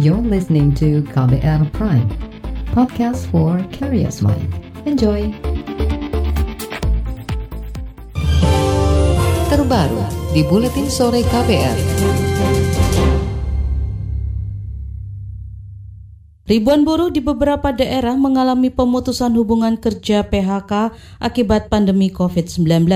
You're listening to KBR Prime, podcast for curious mind. Enjoy! Terbaru di Buletin Sore KBR. Ribuan buruh di beberapa daerah mengalami pemutusan hubungan kerja PHK akibat pandemi COVID-19.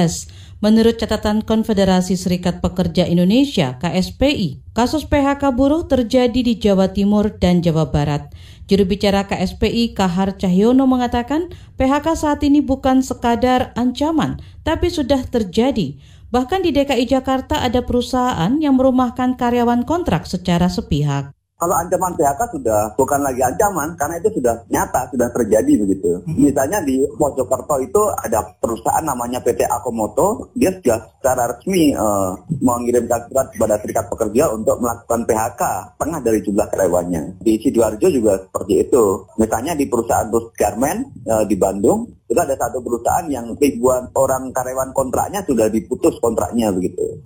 Menurut catatan Konfederasi Serikat Pekerja Indonesia (KSPI), kasus PHK buruh terjadi di Jawa Timur dan Jawa Barat. Juru bicara KSPI Kahar Cahyono mengatakan, PHK saat ini bukan sekadar ancaman, tapi sudah terjadi. Bahkan di DKI Jakarta ada perusahaan yang merumahkan karyawan kontrak secara sepihak. Kalau ancaman PHK sudah bukan lagi ancaman karena itu sudah nyata, sudah terjadi begitu. Hmm. Misalnya di Mojokerto itu ada perusahaan namanya PT Akomoto, dia sudah secara resmi uh, mengirimkan surat kepada serikat pekerja untuk melakukan PHK tengah dari jumlah karyawannya. Di Sidoarjo juga seperti itu. Misalnya di perusahaan Rus Garment uh, di Bandung, itu ada satu perusahaan yang ribuan orang karyawan kontraknya sudah diputus kontraknya begitu.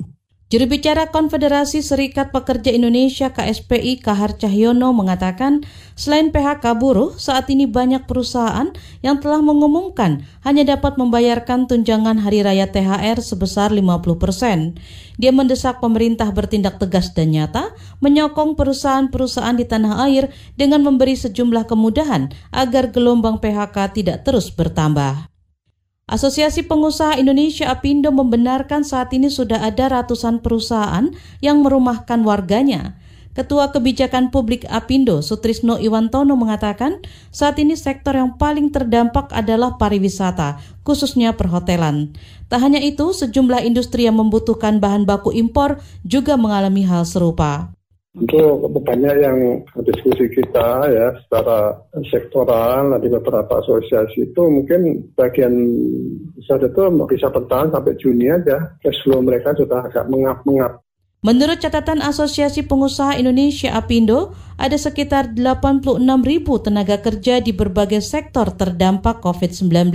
Juru bicara Konfederasi Serikat Pekerja Indonesia KSPI Kahar Cahyono mengatakan, selain PHK buruh, saat ini banyak perusahaan yang telah mengumumkan hanya dapat membayarkan tunjangan hari raya THR sebesar 50 persen. Dia mendesak pemerintah bertindak tegas dan nyata, menyokong perusahaan-perusahaan di tanah air dengan memberi sejumlah kemudahan agar gelombang PHK tidak terus bertambah. Asosiasi Pengusaha Indonesia Apindo membenarkan saat ini sudah ada ratusan perusahaan yang merumahkan warganya. Ketua Kebijakan Publik Apindo, Sutrisno Iwantono mengatakan, saat ini sektor yang paling terdampak adalah pariwisata, khususnya perhotelan. Tak hanya itu, sejumlah industri yang membutuhkan bahan baku impor juga mengalami hal serupa. Untuk banyak yang diskusi kita ya secara sektoral di beberapa asosiasi itu mungkin bagian besar itu bisa bertahan sampai Juni aja. Cash flow mereka sudah agak mengap-mengap. Menurut catatan Asosiasi Pengusaha Indonesia APindo, ada sekitar 86 ribu tenaga kerja di berbagai sektor terdampak COVID-19,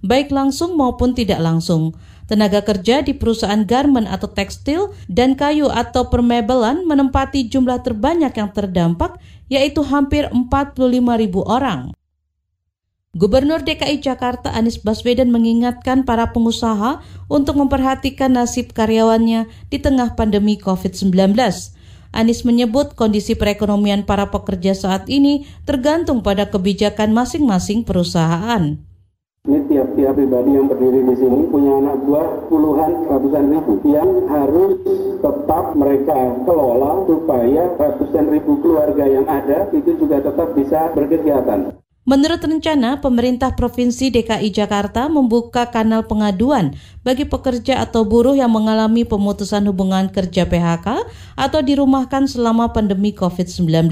baik langsung maupun tidak langsung. Tenaga kerja di perusahaan garment atau tekstil dan kayu atau permebelan menempati jumlah terbanyak yang terdampak, yaitu hampir 45 ribu orang. Gubernur DKI Jakarta Anies Baswedan mengingatkan para pengusaha untuk memperhatikan nasib karyawannya di tengah pandemi COVID-19. Anies menyebut kondisi perekonomian para pekerja saat ini tergantung pada kebijakan masing-masing perusahaan. Tiap-tiap pribadi yang berdiri di sini punya anak buah puluhan ratusan ribu yang harus tetap mereka kelola supaya ratusan ribu keluarga yang ada itu juga tetap bisa berkegiatan. Menurut rencana, pemerintah Provinsi DKI Jakarta membuka kanal pengaduan bagi pekerja atau buruh yang mengalami pemutusan hubungan kerja PHK atau dirumahkan selama pandemi COVID-19.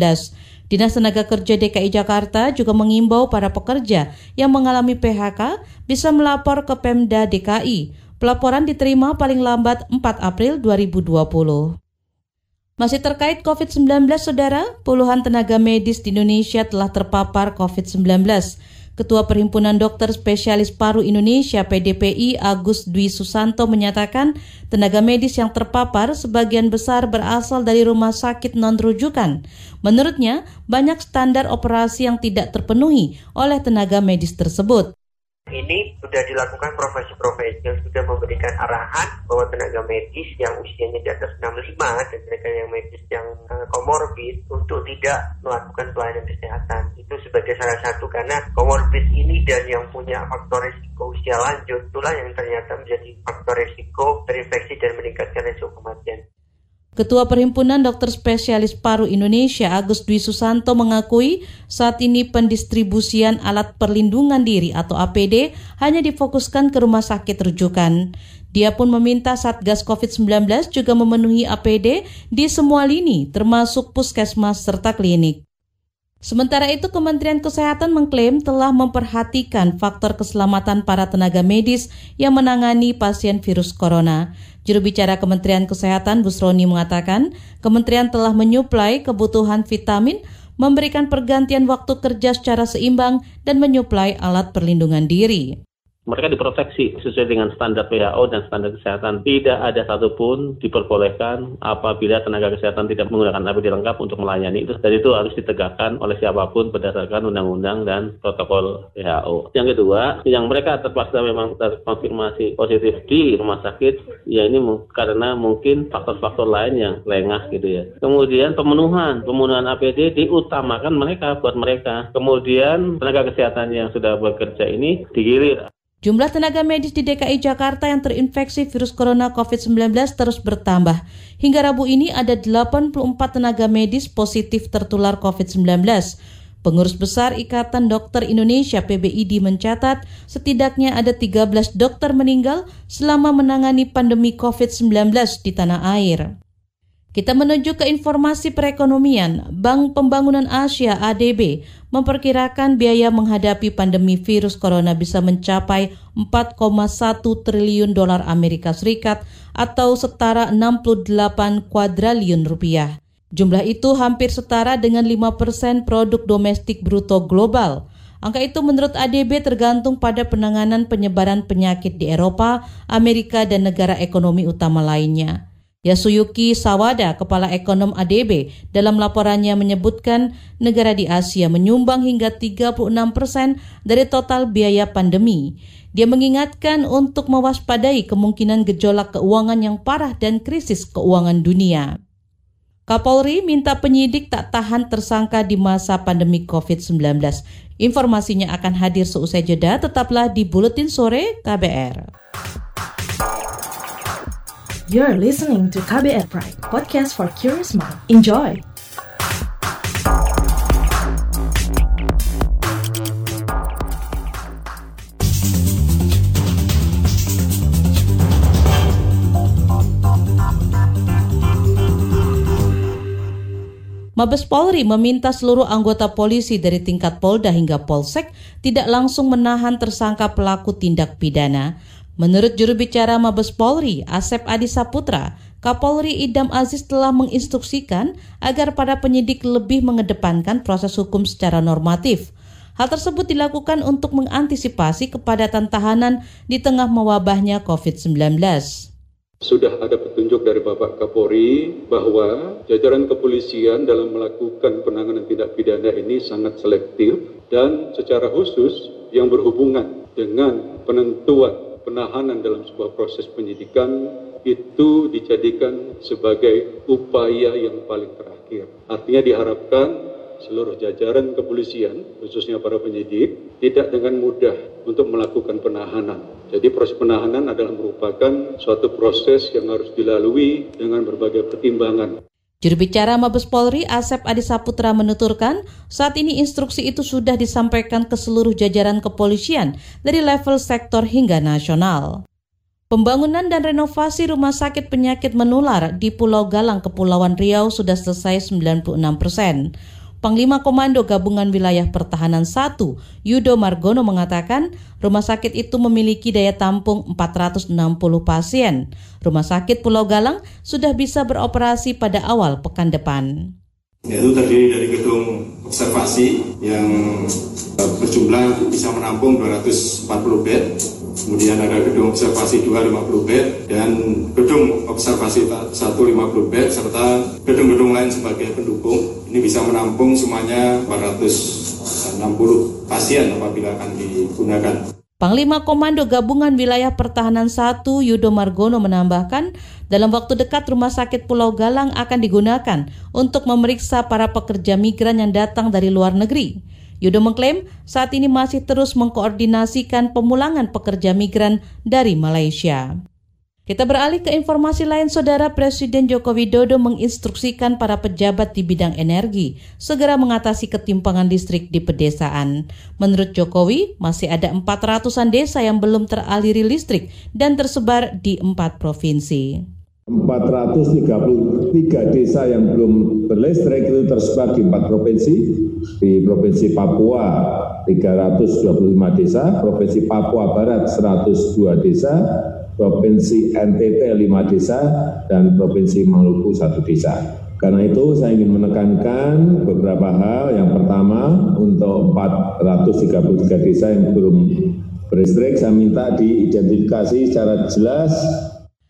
Dinas Tenaga Kerja DKI Jakarta juga mengimbau para pekerja yang mengalami PHK bisa melapor ke Pemda DKI. Pelaporan diterima paling lambat 4 April 2020. Masih terkait COVID-19, Saudara, puluhan tenaga medis di Indonesia telah terpapar COVID-19. Ketua Perhimpunan Dokter Spesialis Paru Indonesia PDPI Agus Dwi Susanto menyatakan tenaga medis yang terpapar sebagian besar berasal dari rumah sakit non-rujukan. Menurutnya, banyak standar operasi yang tidak terpenuhi oleh tenaga medis tersebut ini sudah dilakukan profesi-profesi yang sudah memberikan arahan bahwa tenaga medis yang usianya di atas 65 dan tenaga yang medis yang komorbid eh, untuk tidak melakukan pelayanan kesehatan. Itu sebagai salah satu karena komorbid ini dan yang punya faktor risiko usia lanjut itulah yang ternyata menjadi faktor risiko terinfeksi dan meningkatkan risiko kematian. Ketua Perhimpunan Dokter Spesialis Paru Indonesia Agus Dwi Susanto mengakui saat ini pendistribusian alat perlindungan diri atau APD hanya difokuskan ke rumah sakit rujukan. Dia pun meminta Satgas COVID-19 juga memenuhi APD di semua lini termasuk puskesmas serta klinik. Sementara itu, Kementerian Kesehatan mengklaim telah memperhatikan faktor keselamatan para tenaga medis yang menangani pasien virus corona. Juru bicara Kementerian Kesehatan Busroni mengatakan, kementerian telah menyuplai kebutuhan vitamin, memberikan pergantian waktu kerja secara seimbang, dan menyuplai alat perlindungan diri. Mereka diproteksi sesuai dengan standar WHO dan standar kesehatan. Tidak ada satupun diperbolehkan apabila tenaga kesehatan tidak menggunakan APD lengkap untuk melayani itu. Dan itu harus ditegakkan oleh siapa pun berdasarkan undang-undang dan protokol WHO. Yang kedua, yang mereka terpaksa memang terkonfirmasi positif di rumah sakit, ya ini karena mungkin faktor-faktor lain yang lengah gitu ya. Kemudian pemenuhan, pemenuhan APD diutamakan mereka buat mereka. Kemudian tenaga kesehatan yang sudah bekerja ini digilir Jumlah tenaga medis di DKI Jakarta yang terinfeksi virus corona COVID-19 terus bertambah. Hingga Rabu ini ada 84 tenaga medis positif tertular COVID-19. Pengurus Besar Ikatan Dokter Indonesia PBID mencatat setidaknya ada 13 dokter meninggal selama menangani pandemi COVID-19 di tanah air. Kita menuju ke informasi perekonomian. Bank Pembangunan Asia ADB memperkirakan biaya menghadapi pandemi virus corona bisa mencapai 4,1 triliun dolar Amerika Serikat atau setara 68 kuadriliun rupiah. Jumlah itu hampir setara dengan 5 persen produk domestik bruto global. Angka itu menurut ADB tergantung pada penanganan penyebaran penyakit di Eropa, Amerika, dan negara ekonomi utama lainnya. Yasuyuki Sawada, kepala ekonom ADB, dalam laporannya menyebutkan negara di Asia menyumbang hingga 36 persen dari total biaya pandemi. Dia mengingatkan untuk mewaspadai kemungkinan gejolak keuangan yang parah dan krisis keuangan dunia. Kapolri minta penyidik tak tahan tersangka di masa pandemi COVID-19. Informasinya akan hadir seusai jeda, tetaplah di Buletin Sore KBR. You're listening to KBR Pride, podcast for curious mind. Enjoy! Mabes Polri meminta seluruh anggota polisi dari tingkat Polda hingga Polsek tidak langsung menahan tersangka pelaku tindak pidana Menurut juru bicara Mabes Polri, Asep Adi Saputra, Kapolri Idam Aziz telah menginstruksikan agar para penyidik lebih mengedepankan proses hukum secara normatif. Hal tersebut dilakukan untuk mengantisipasi kepadatan tahanan di tengah mewabahnya COVID-19. Sudah ada petunjuk dari Bapak Kapolri bahwa jajaran kepolisian dalam melakukan penanganan tindak pidana ini sangat selektif dan secara khusus yang berhubungan dengan penentuan penahanan dalam sebuah proses penyidikan itu dijadikan sebagai upaya yang paling terakhir. Artinya diharapkan seluruh jajaran kepolisian, khususnya para penyidik, tidak dengan mudah untuk melakukan penahanan. Jadi proses penahanan adalah merupakan suatu proses yang harus dilalui dengan berbagai pertimbangan. Juru bicara Mabes Polri Asep Adi Saputra menuturkan, saat ini instruksi itu sudah disampaikan ke seluruh jajaran kepolisian dari level sektor hingga nasional. Pembangunan dan renovasi rumah sakit penyakit menular di Pulau Galang, Kepulauan Riau sudah selesai 96 persen. Panglima Komando Gabungan Wilayah Pertahanan 1, Yudo Margono mengatakan rumah sakit itu memiliki daya tampung 460 pasien. Rumah sakit Pulau Galang sudah bisa beroperasi pada awal pekan depan. Yaitu terdiri dari gedung observasi yang eh, berjumlah bisa menampung 240 bed, kemudian ada gedung observasi 250 bed dan gedung observasi 150 bed serta gedung-gedung lain sebagai pendukung ini bisa menampung semuanya 460 pasien apabila akan digunakan. Panglima Komando Gabungan Wilayah Pertahanan 1 Yudo Margono menambahkan, dalam waktu dekat Rumah Sakit Pulau Galang akan digunakan untuk memeriksa para pekerja migran yang datang dari luar negeri. Yudo mengklaim saat ini masih terus mengkoordinasikan pemulangan pekerja migran dari Malaysia. Kita beralih ke informasi lain, Saudara Presiden Joko Widodo menginstruksikan para pejabat di bidang energi segera mengatasi ketimpangan listrik di pedesaan. Menurut Jokowi, masih ada 400-an desa yang belum teraliri listrik dan tersebar di empat provinsi. 433 desa yang belum berlistrik itu tersebar di empat provinsi. Di Provinsi Papua 325 desa, Provinsi Papua Barat 102 desa, Provinsi NTT 5 desa, dan Provinsi Maluku 1 desa. Karena itu saya ingin menekankan beberapa hal. Yang pertama, untuk 433 desa yang belum Beristrik saya minta diidentifikasi secara jelas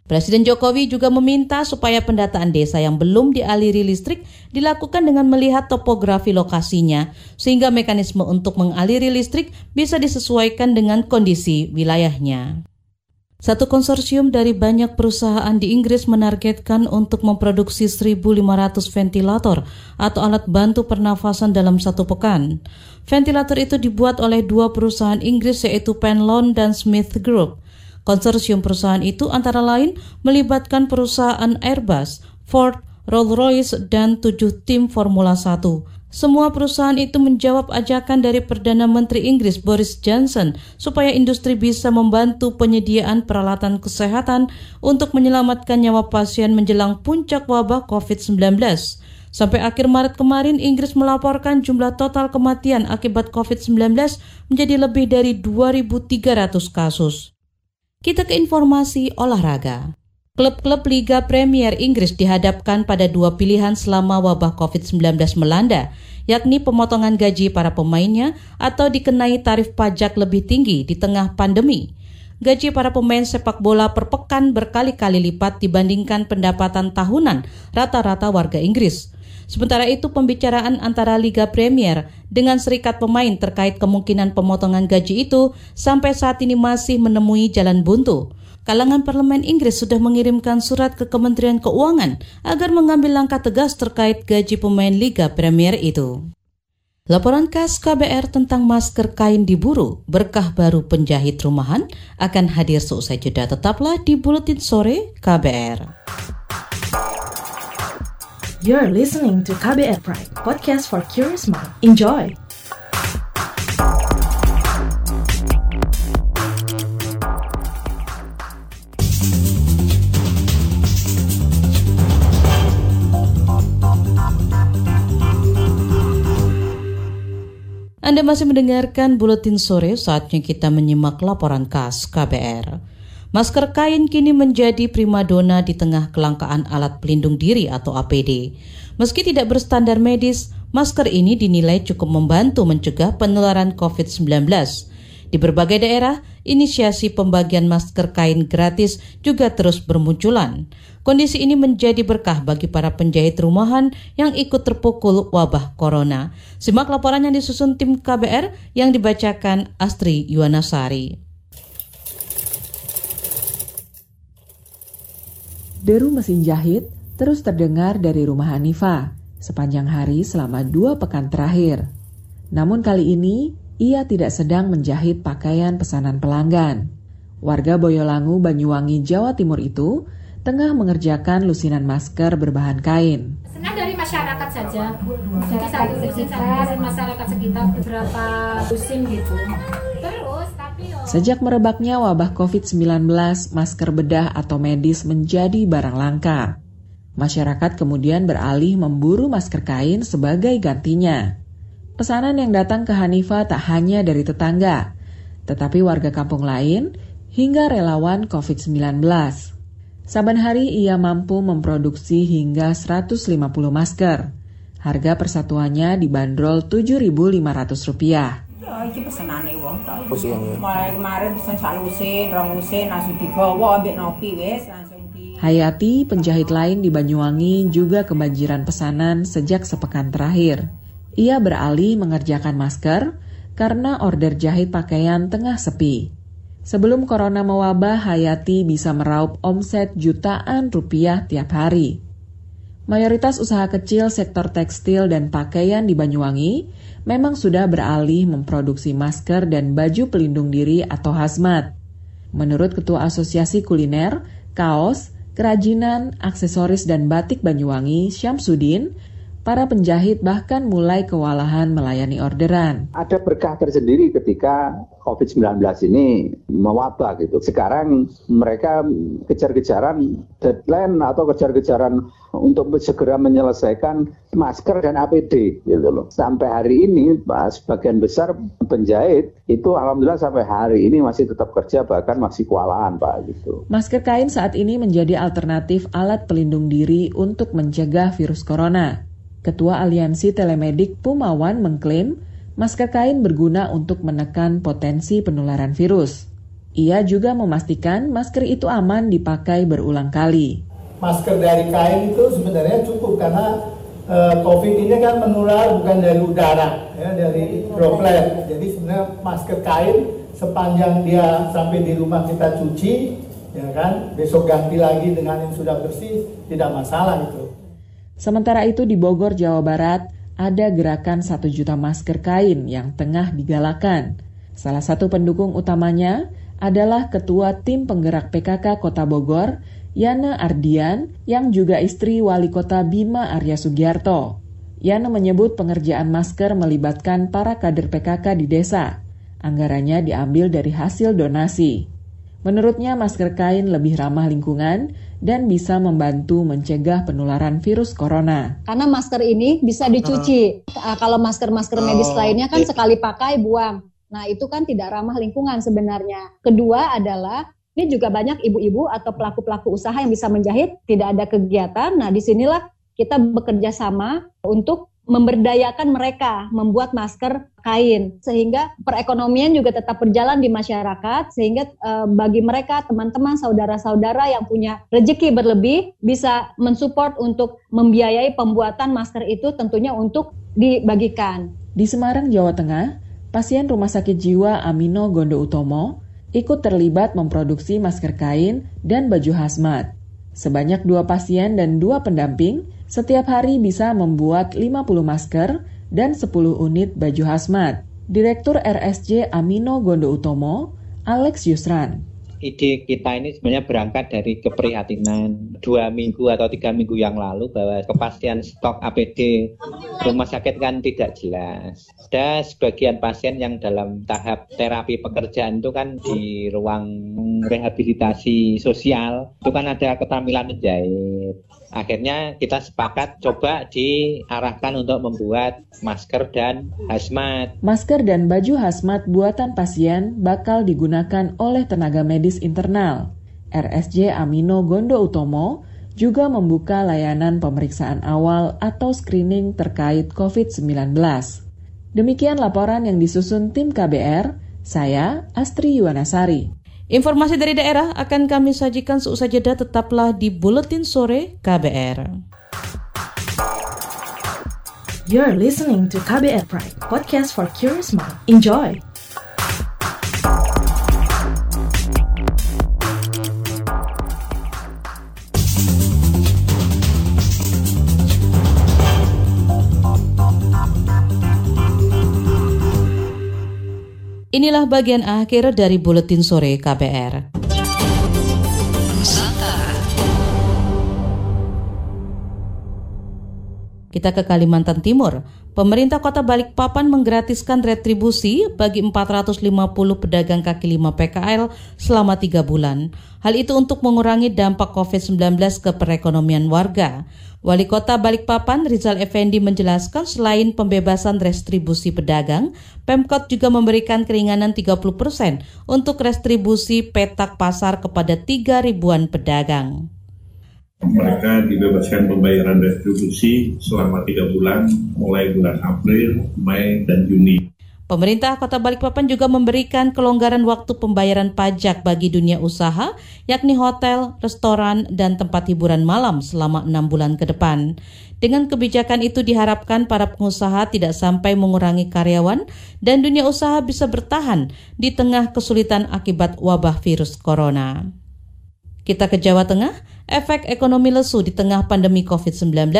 Presiden Jokowi juga meminta supaya pendataan desa yang belum dialiri listrik dilakukan dengan melihat topografi lokasinya, sehingga mekanisme untuk mengaliri listrik bisa disesuaikan dengan kondisi wilayahnya. Satu konsorsium dari banyak perusahaan di Inggris menargetkan untuk memproduksi 1.500 ventilator atau alat bantu pernafasan dalam satu pekan. Ventilator itu dibuat oleh dua perusahaan Inggris yaitu Penlon dan Smith Group. Konsorsium perusahaan itu antara lain melibatkan perusahaan Airbus, Ford, Rolls-Royce, dan tujuh tim Formula 1. Semua perusahaan itu menjawab ajakan dari Perdana Menteri Inggris Boris Johnson supaya industri bisa membantu penyediaan peralatan kesehatan untuk menyelamatkan nyawa pasien menjelang puncak wabah COVID-19. Sampai akhir Maret kemarin, Inggris melaporkan jumlah total kematian akibat COVID-19 menjadi lebih dari 2.300 kasus. Kita ke informasi olahraga. Klub-klub Liga Premier Inggris dihadapkan pada dua pilihan selama wabah COVID-19 melanda, yakni pemotongan gaji para pemainnya atau dikenai tarif pajak lebih tinggi di tengah pandemi. Gaji para pemain sepak bola per pekan berkali-kali lipat dibandingkan pendapatan tahunan rata-rata warga Inggris. Sementara itu pembicaraan antara Liga Premier dengan serikat pemain terkait kemungkinan pemotongan gaji itu sampai saat ini masih menemui jalan buntu. Kalangan parlemen Inggris sudah mengirimkan surat ke Kementerian Keuangan agar mengambil langkah tegas terkait gaji pemain Liga Premier itu. Laporan khas KBR tentang masker kain diburu, berkah baru penjahit rumahan akan hadir seusai jeda. Tetaplah di Buletin Sore KBR. You're listening to KBR Pride, podcast for curious mind. Enjoy! Anda masih mendengarkan Buletin Sore, saatnya kita menyimak laporan khas KBR. Masker kain kini menjadi primadona di tengah kelangkaan alat pelindung diri atau APD. Meski tidak berstandar medis, masker ini dinilai cukup membantu mencegah penularan COVID-19. Di berbagai daerah, inisiasi pembagian masker kain gratis juga terus bermunculan. Kondisi ini menjadi berkah bagi para penjahit rumahan yang ikut terpukul wabah corona. Simak laporan yang disusun tim KBR yang dibacakan Astri Yuwanasari. Deru mesin jahit terus terdengar dari rumah Hanifa sepanjang hari selama dua pekan terakhir. Namun kali ini, ia tidak sedang menjahit pakaian pesanan pelanggan. Warga Boyolangu, Banyuwangi, Jawa Timur itu tengah mengerjakan lusinan masker berbahan kain. Senang dari masyarakat saja. Jadi satu lusin dari masyarakat sekitar beberapa lusin gitu. Terus Sejak merebaknya wabah COVID-19, masker bedah atau medis menjadi barang langka. Masyarakat kemudian beralih memburu masker kain sebagai gantinya. Pesanan yang datang ke Hanifa tak hanya dari tetangga, tetapi warga kampung lain hingga relawan COVID-19. Saban hari ia mampu memproduksi hingga 150 masker. Harga persatuannya dibanderol Rp7.500 iki pesenane wong tok. Mulai kemarin pesen sak lusin, rong lusin langsung digawa ambek nopi wis langsung di Hayati, penjahit lain di Banyuwangi juga kebanjiran pesanan sejak sepekan terakhir. Ia beralih mengerjakan masker karena order jahit pakaian tengah sepi. Sebelum corona mewabah, Hayati bisa meraup omset jutaan rupiah tiap hari. Mayoritas usaha kecil sektor tekstil dan pakaian di Banyuwangi memang sudah beralih memproduksi masker dan baju pelindung diri atau hazmat. Menurut Ketua Asosiasi Kuliner, Kaos, Kerajinan, Aksesoris dan Batik Banyuwangi, Syamsuddin, para penjahit bahkan mulai kewalahan melayani orderan. Ada berkah tersendiri ketika COVID-19 ini mewabah gitu. Sekarang mereka kejar-kejaran deadline atau kejar-kejaran untuk segera menyelesaikan masker dan APD gitu loh. Sampai hari ini sebagian besar penjahit itu alhamdulillah sampai hari ini masih tetap kerja bahkan masih kewalahan Pak gitu. Masker kain saat ini menjadi alternatif alat pelindung diri untuk mencegah virus corona. Ketua Aliansi Telemedik Pumawan mengklaim masker kain berguna untuk menekan potensi penularan virus. Ia juga memastikan masker itu aman dipakai berulang kali. Masker dari kain itu sebenarnya cukup karena uh, COVID ini kan menular bukan dari udara, ya, dari droplet. Jadi sebenarnya masker kain sepanjang dia sampai di rumah kita cuci, ya kan, besok ganti lagi dengan yang sudah bersih, tidak masalah itu. Sementara itu di Bogor, Jawa Barat, ada gerakan satu juta masker kain yang tengah digalakan. Salah satu pendukung utamanya adalah Ketua Tim Penggerak PKK Kota Bogor, Yana Ardian, yang juga istri Wali Kota Bima Arya Sugiarto. Yana menyebut pengerjaan masker melibatkan para kader PKK di desa. Anggarannya diambil dari hasil donasi. Menurutnya masker kain lebih ramah lingkungan dan bisa membantu mencegah penularan virus corona. Karena masker ini bisa dicuci. Uh. Kalau masker-masker medis oh, lainnya kan sekali pakai buang. Nah, itu kan tidak ramah lingkungan sebenarnya. Kedua adalah ini juga banyak ibu-ibu atau pelaku-pelaku usaha yang bisa menjahit, tidak ada kegiatan. Nah, di sinilah kita bekerja sama untuk memberdayakan mereka membuat masker kain sehingga perekonomian juga tetap berjalan di masyarakat sehingga e, bagi mereka teman-teman saudara-saudara yang punya rezeki berlebih bisa mensupport untuk membiayai pembuatan masker itu tentunya untuk dibagikan. Di Semarang, Jawa Tengah, pasien Rumah Sakit Jiwa Amino Gondo Utomo ikut terlibat memproduksi masker kain dan baju hazmat. Sebanyak dua pasien dan dua pendamping setiap hari bisa membuat 50 masker dan 10 unit baju hazmat. Direktur RSJ Amino Gondo Utomo, Alex Yusran ide kita ini sebenarnya berangkat dari keprihatinan dua minggu atau tiga minggu yang lalu bahwa kepastian stok APD rumah sakit kan tidak jelas. Ada sebagian pasien yang dalam tahap terapi pekerjaan itu kan di ruang rehabilitasi sosial itu kan ada keterampilan menjahit. Akhirnya kita sepakat coba diarahkan untuk membuat masker dan hazmat. Masker dan baju hazmat buatan pasien bakal digunakan oleh tenaga medis internal. RSJ Amino Gondo Utomo juga membuka layanan pemeriksaan awal atau screening terkait COVID-19. Demikian laporan yang disusun tim KBR, saya Astri Yuwanasari. Informasi dari daerah akan kami sajikan seusai jeda tetaplah di Buletin Sore KBR. You're listening to KBR Pride, podcast for curious mind. Enjoy! Inilah bagian akhir dari buletin sore KBR. Kita ke Kalimantan Timur. Pemerintah Kota Balikpapan menggratiskan retribusi bagi 450 pedagang kaki lima PKL selama tiga bulan. Hal itu untuk mengurangi dampak COVID-19 ke perekonomian warga. Wali Kota Balikpapan Rizal Effendi menjelaskan selain pembebasan restribusi pedagang, Pemkot juga memberikan keringanan 30% untuk restribusi petak pasar kepada 3 ribuan pedagang mereka dibebaskan pembayaran retribusi selama tiga bulan, mulai bulan April, Mei, dan Juni. Pemerintah Kota Balikpapan juga memberikan kelonggaran waktu pembayaran pajak bagi dunia usaha, yakni hotel, restoran, dan tempat hiburan malam selama enam bulan ke depan. Dengan kebijakan itu diharapkan para pengusaha tidak sampai mengurangi karyawan dan dunia usaha bisa bertahan di tengah kesulitan akibat wabah virus corona. Kita ke Jawa Tengah, efek ekonomi lesu di tengah pandemi COVID-19,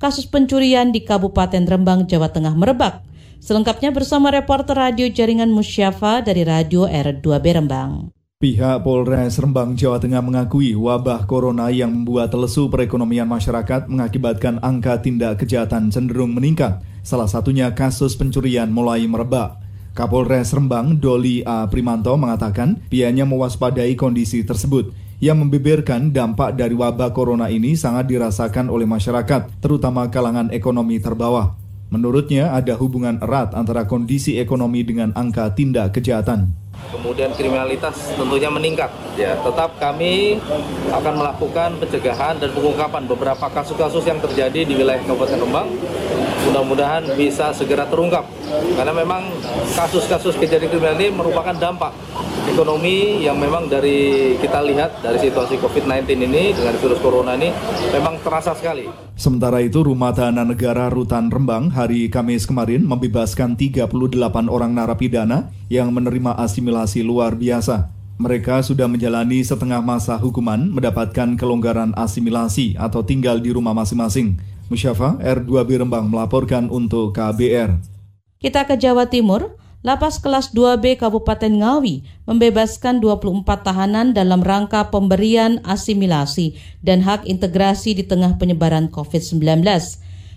kasus pencurian di Kabupaten Rembang, Jawa Tengah merebak. Selengkapnya bersama reporter radio jaringan Musyafa dari Radio R2B Rembang. Pihak Polres Rembang, Jawa Tengah mengakui wabah corona yang membuat lesu perekonomian masyarakat mengakibatkan angka tindak kejahatan cenderung meningkat. Salah satunya kasus pencurian mulai merebak. Kapolres Rembang, Doli A. Primanto mengatakan pihaknya mewaspadai kondisi tersebut yang membeberkan dampak dari wabah corona ini sangat dirasakan oleh masyarakat, terutama kalangan ekonomi terbawah. Menurutnya ada hubungan erat antara kondisi ekonomi dengan angka tindak kejahatan. Kemudian kriminalitas tentunya meningkat. Ya, tetap kami akan melakukan pencegahan dan pengungkapan beberapa kasus-kasus yang terjadi di wilayah Kabupaten Rembang mudah-mudahan bisa segera terungkap karena memang kasus-kasus kejadian kriminal ini merupakan dampak ekonomi yang memang dari kita lihat dari situasi COVID-19 ini dengan virus corona ini memang terasa sekali. Sementara itu, Rumah Tahanan Negara Rutan Rembang hari Kamis kemarin membebaskan 38 orang narapidana yang menerima asimilasi luar biasa. Mereka sudah menjalani setengah masa hukuman mendapatkan kelonggaran asimilasi atau tinggal di rumah masing-masing. Musyafa R2B Rembang melaporkan untuk KBR. Kita ke Jawa Timur. Lapas kelas 2B Kabupaten Ngawi membebaskan 24 tahanan dalam rangka pemberian asimilasi dan hak integrasi di tengah penyebaran COVID-19.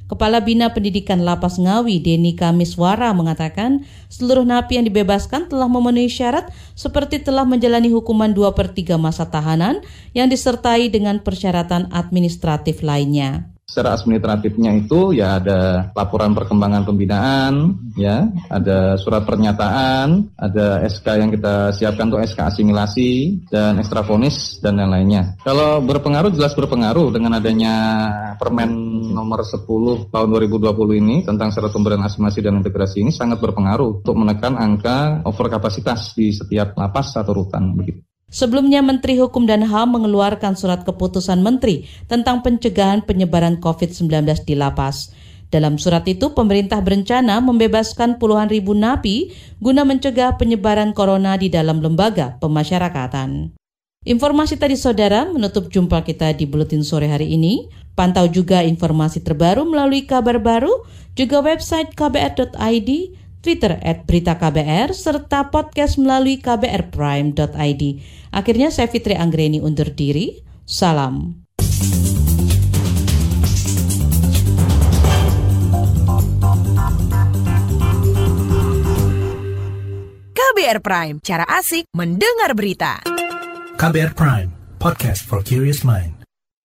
Kepala Bina Pendidikan Lapas Ngawi, Deni Kamiswara, mengatakan seluruh napi yang dibebaskan telah memenuhi syarat seperti telah menjalani hukuman 2 per 3 masa tahanan yang disertai dengan persyaratan administratif lainnya secara administratifnya itu ya ada laporan perkembangan pembinaan, ya, ada surat pernyataan, ada SK yang kita siapkan untuk SK asimilasi dan ekstrafonis dan lain-lainnya. Kalau berpengaruh jelas berpengaruh dengan adanya Permen nomor 10 tahun 2020 ini tentang syarat pemberian asimilasi dan integrasi ini sangat berpengaruh untuk menekan angka overkapasitas di setiap lapas atau rutan begitu. Sebelumnya Menteri Hukum dan HAM mengeluarkan surat keputusan Menteri tentang pencegahan penyebaran COVID-19 di lapas. Dalam surat itu, pemerintah berencana membebaskan puluhan ribu napi guna mencegah penyebaran corona di dalam lembaga pemasyarakatan. Informasi tadi saudara menutup jumpa kita di Buletin Sore hari ini. Pantau juga informasi terbaru melalui kabar baru, juga website kbr.id, Twitter at Berita KBR, serta podcast melalui kbrprime.id. Akhirnya saya Fitri Anggreni undur diri. Salam. KBR Prime, cara asik mendengar berita. KBR Prime, podcast for curious mind.